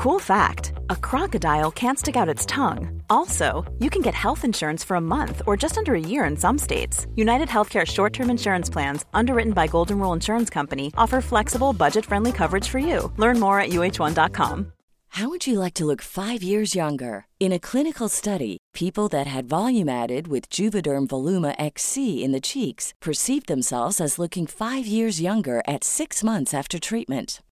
Cool fact a crocodile can't stick out its tongue. Also, you can get health insurance for a month or just under a year in some states. United Healthcare short term insurance plans, underwritten by Golden Rule Insurance Company, offer flexible, budget friendly coverage for you. Learn more at uh1.com. How would you like to look five years younger? In a clinical study, people that had volume added with Juvederm Voluma XC in the cheeks perceived themselves as looking five years younger at six months after treatment.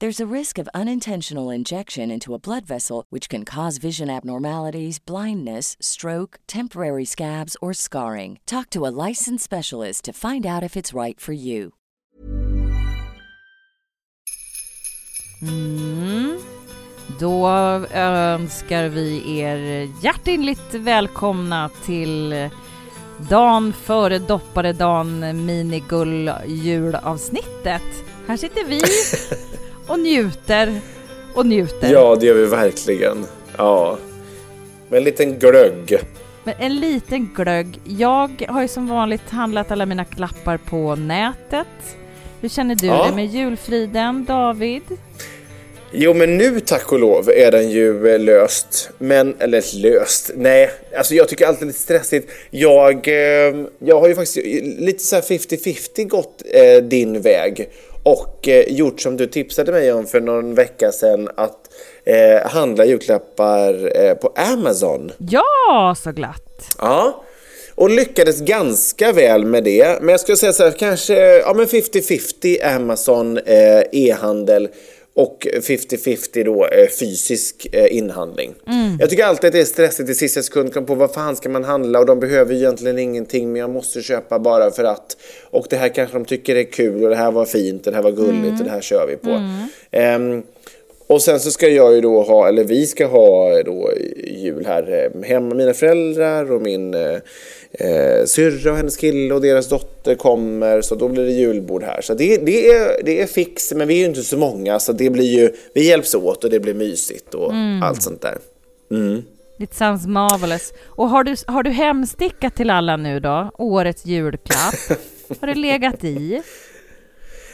There's a risk of unintentional injection into a blood vessel, which can cause vision abnormalities, blindness, stroke, temporary scabs, or scarring. Talk to a licensed specialist to find out if it's right for you. Mm. Då önskar vi er hjärtinligt välkomna till dagen före dopparedagen minigull julavsnittet. Här sitter vi och njuter och njuter. Ja, det gör vi verkligen. Ja. Med en liten glögg. Men en liten glögg. Jag har ju som vanligt handlat alla mina klappar på nätet. Hur känner du Ja. dig med julfriden, David? Jo, men nu tack och lov är den ju eh, löst. Men, eller löst, nej. Alltså jag tycker alltid det är lite stressigt. Jag, eh, jag har ju faktiskt lite så här 50-50 gått eh, din väg. Och eh, gjort som du tipsade mig om för någon vecka sedan. Att eh, handla julklappar eh, på Amazon. Ja, så glatt! Ja, och lyckades ganska väl med det. Men jag skulle säga så här, kanske ja, men 50-50 Amazon eh, e-handel och 50-50 då eh, fysisk eh, inhandling. Jag tycker alltid att det är stressigt i sista sekund, kom på vad fan ska man handla och de behöver egentligen ingenting men jag måste köpa bara för att. Och det här kanske de tycker är kul och det här var fint och det här var gulligt och det här kör vi på. Ehm, och sen så ska jag ju då ha, eller vi ska ha då jul här eh, hemma. Mina föräldrar och min eh, eh, syrra och hennes kille och deras dotter kommer. Så då blir det julbord här. Så det, det, är, det är fix, men vi är ju inte så många. Så det blir ju, vi hjälps åt och det blir mysigt och allt sånt där. Mm. It sounds marvelous. Och har du, har du hemstickat till alla nu då? Årets julklapp? Har det legat i?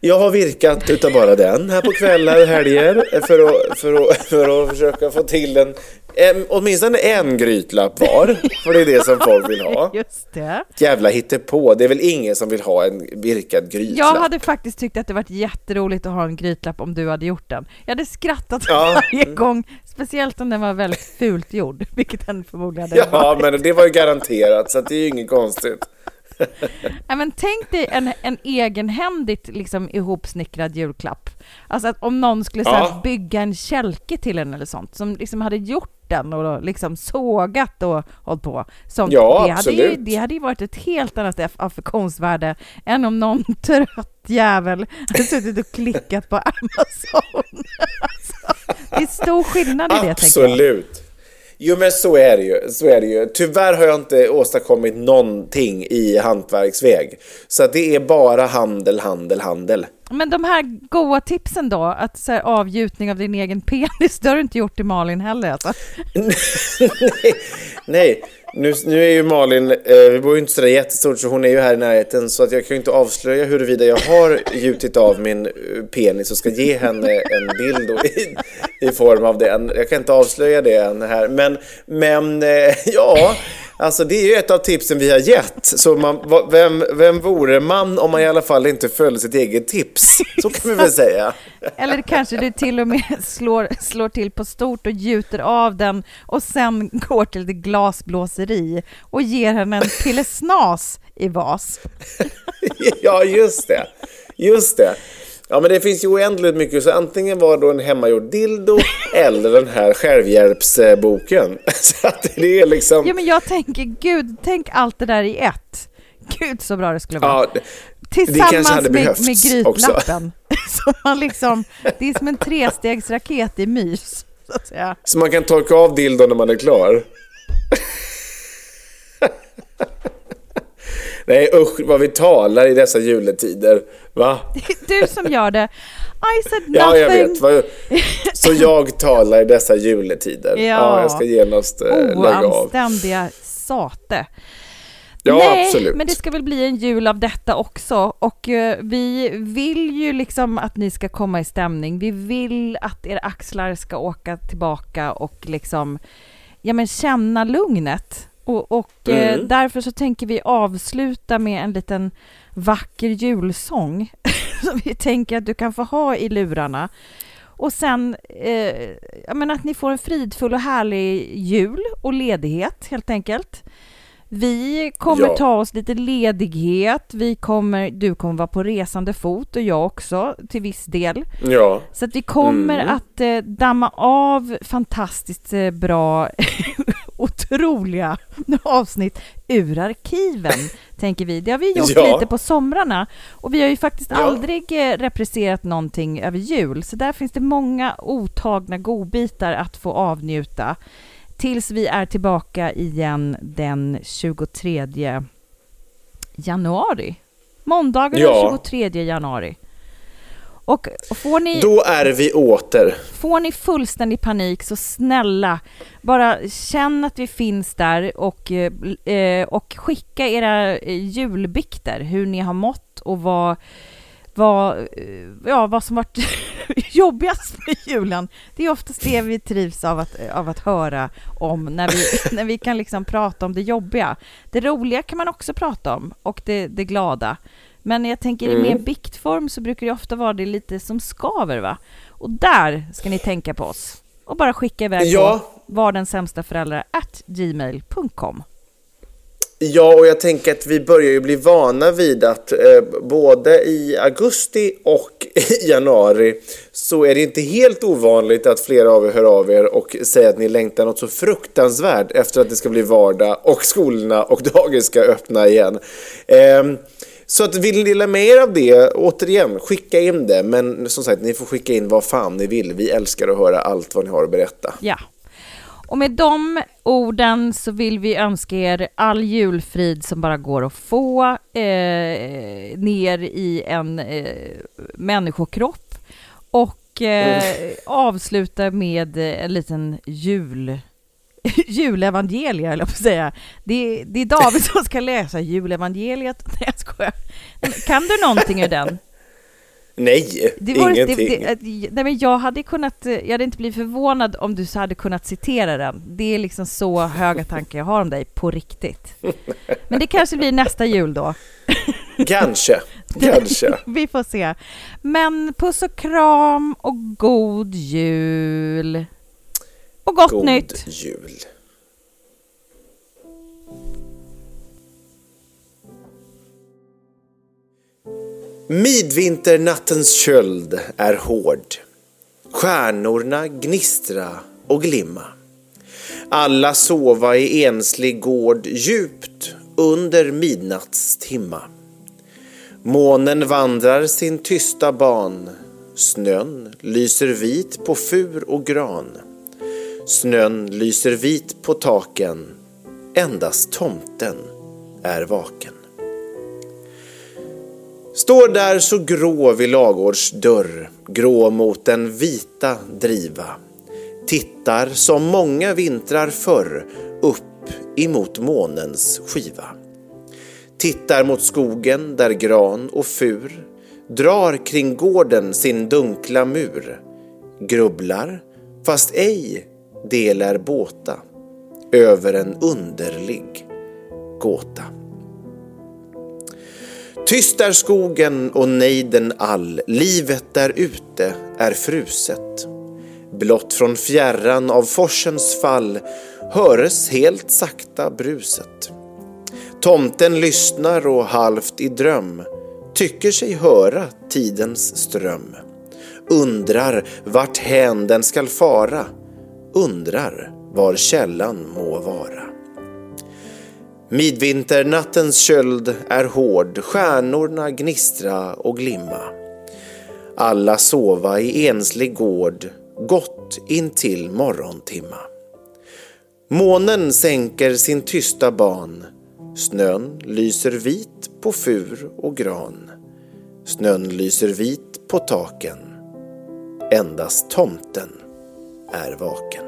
Jag har virkat utav bara den här på kvällar och helger för att, för att, för att försöka få till en, en, åtminstone en grytlapp var. För det är det som folk vill ha. Just det. Jävla hittepå. Det är väl ingen som vill ha en virkad grytlapp? Jag hade faktiskt tyckt att det varit jätteroligt att ha en grytlapp om du hade gjort den. Jag hade skrattat Ja. varje gång, speciellt om den var väldigt fult gjord, vilket den förmodligen hade Ja, varit. men det var ju garanterat, så det är ju inget konstigt. Nej, men tänk dig en, en egenhändigt liksom, ihopsnickrad julklapp. Alltså att om någon skulle så här, Ja. bygga en kälke till en eller sånt, som liksom hade gjort den och liksom sågat och hållit på. Som, Ja, det, hade ju, det hade ju varit ett helt annat aff- affektionsvärde än om någon trött jävel hade suttit och klickat på Amazon. alltså, det är stor skillnad i det, tänker jag. Absolut. Jo, men så är det ju. Så är det ju. Tyvärr har jag inte åstadkommit någonting i hantverksväg. Så det är bara handel, handel, handel. Men de här goa tipsen då, att så här, avgjutning av din egen penis, det har du inte gjort i Malin heller alltså. nej, nej. Nu, nu är ju Malin, eh, vi bor ju inte sådär jättestort så hon är ju här i närheten så att jag kan ju inte avslöja huruvida jag har gjutit av min eh, penis och ska ge henne en bild i, i form av den. Jag kan inte avslöja det än här men, men eh, ja, alltså det är ju ett av tipsen vi har gett. Så man, va- vem, vem vore man om man i alla fall inte följde sitt eget tips? Så kan vi väl säga. Eller kanske du till och med slår, slår till på stort och gjuter av den och sen går till det glasblåseri och ger henne en pillesnas i vas. ja, just det. Just det. Ja, men det finns ju oändligt mycket. Så antingen var det då en hemmagjord dildo eller den här självhjälpsboken. Så att det är liksom... Ja, men jag tänker, gud, tänk allt det där i ett. Gud så bra det skulle vara. Ja, Tillsammans hade med, med grytlappen. Så man liksom, det är som en trestegsraket i mys, så. Så man kan torka av dildon när man är klar. Nej usch vad vi talar i dessa juletider. Va? Det är du som gör det. I said nothing. Ja, jag vet. Så jag talar i dessa juletider. Ja, jag ska genast eh, lägga av. Oanständiga sate. Ja, Nej, absolut. men det ska väl bli en jul av detta också. Och eh, vi vill ju liksom att ni ska komma i stämning. Vi vill att era axlar ska åka tillbaka och liksom ja, men känna lugnet. Och, och eh, Mm. därför så tänker vi avsluta med en liten vacker julsång som vi tänker att du kan få ha i lurarna. Och sen eh, ja, men att ni får en fridfull och härlig jul och ledighet helt enkelt. Vi kommer Ja. ta oss lite ledighet. Vi kommer, du kommer vara på resande fot och jag också till viss del. Ja. Så att vi kommer Mm. att eh, damma av fantastiskt eh, bra, otroliga avsnitt ur arkiven, tänker vi. Det har vi gjort Ja. lite på somrarna. Och vi har ju faktiskt Ja. aldrig eh, represserat någonting över jul. Så där finns det många otagna godbitar att få avnjuta. Tills vi är tillbaka igen den 23 januari. Måndagen Ja. den 23 januari. Och får ni, Då är vi åter. får ni fullständig panik så snälla, bara känn att vi finns där och, eh, och skicka era eh, julbikter, hur ni har mått och vad, vad, eh, ja, vad som varit jobbigast med julen. Det är oftast det vi trivs av att, av att höra om när vi, när vi kan liksom prata om det jobbiga. Det roliga kan man också prata om och det, det glada. Men jag tänker i Mm. mer biktform så brukar det ofta vara det lite som skaver va? Och där ska ni tänka på oss. Och bara skicka iväg Ja. på var den sämsta föräldrar at gmail.com. Ja, och jag tänker att vi börjar ju bli vana vid att eh, både i augusti och i januari så är det inte helt ovanligt att flera av er hör av er och säger att ni längtar något så fruktansvärt efter att det ska bli vardag och skolorna och dagis ska öppna igen. Ehm, så att vill ni dela med er av det, återigen, skicka in det. Men som sagt, ni får skicka in vad fan ni vill. Vi älskar att höra allt vad ni har att berätta. Ja. Och med de orden så vill vi önska er all julfrid som bara går att få eh, ner i en eh, människokropp och eh, avsluta med en liten jul julevangelie, eller på att säga. Det, det är David som ska läsa julevangeliet. Nej, jag skojar. Kan du någonting ur den? Nej, Det var, ingenting. Det, det, nej, men jag hade kunnat, eh, jag hade inte blivit förvånad om du så hade kunnat citera den. Det är liksom så höga tankar jag har om dig, på riktigt. Men det kanske blir nästa jul då. Kanske, kanske. Vi får se. Men puss och kram och god jul. Och gott God nytt! jul. Midvinternattens köld är hård. Stjärnorna gnistra och glimma. Alla sova i enslig gård djupt under midnattstimma. Månen vandrar sin tysta ban. Snön lyser vit på fur och gran. Snön lyser vit på taken. Endast tomten är vaken. Står där så grå vid lagårds dörr, grå mot den vita driva. Tittar som många vintrar förr upp emot månens skiva. Tittar mot skogen där gran och fur drar kring gården sin dunkla mur. Grubblar, fast ej delar båta över en underlig gåta. Tyst är skogen och nejden all, livet där ute är fruset. Blott från fjärran av forsens fall höres helt sakta bruset. Tomten lyssnar och halvt i dröm tycker sig höra tidens ström. Undrar vart hän den skall fara, undrar var källan må vara. Midvinternattens köld är hård, stjärnorna gnistra och glimma. Alla sova i enslig gård, gott intill morgontimma. Månen sänker sin tysta ban, snön lyser vit på fur och gran. Snön lyser vit på taken, endast tomten är vaken.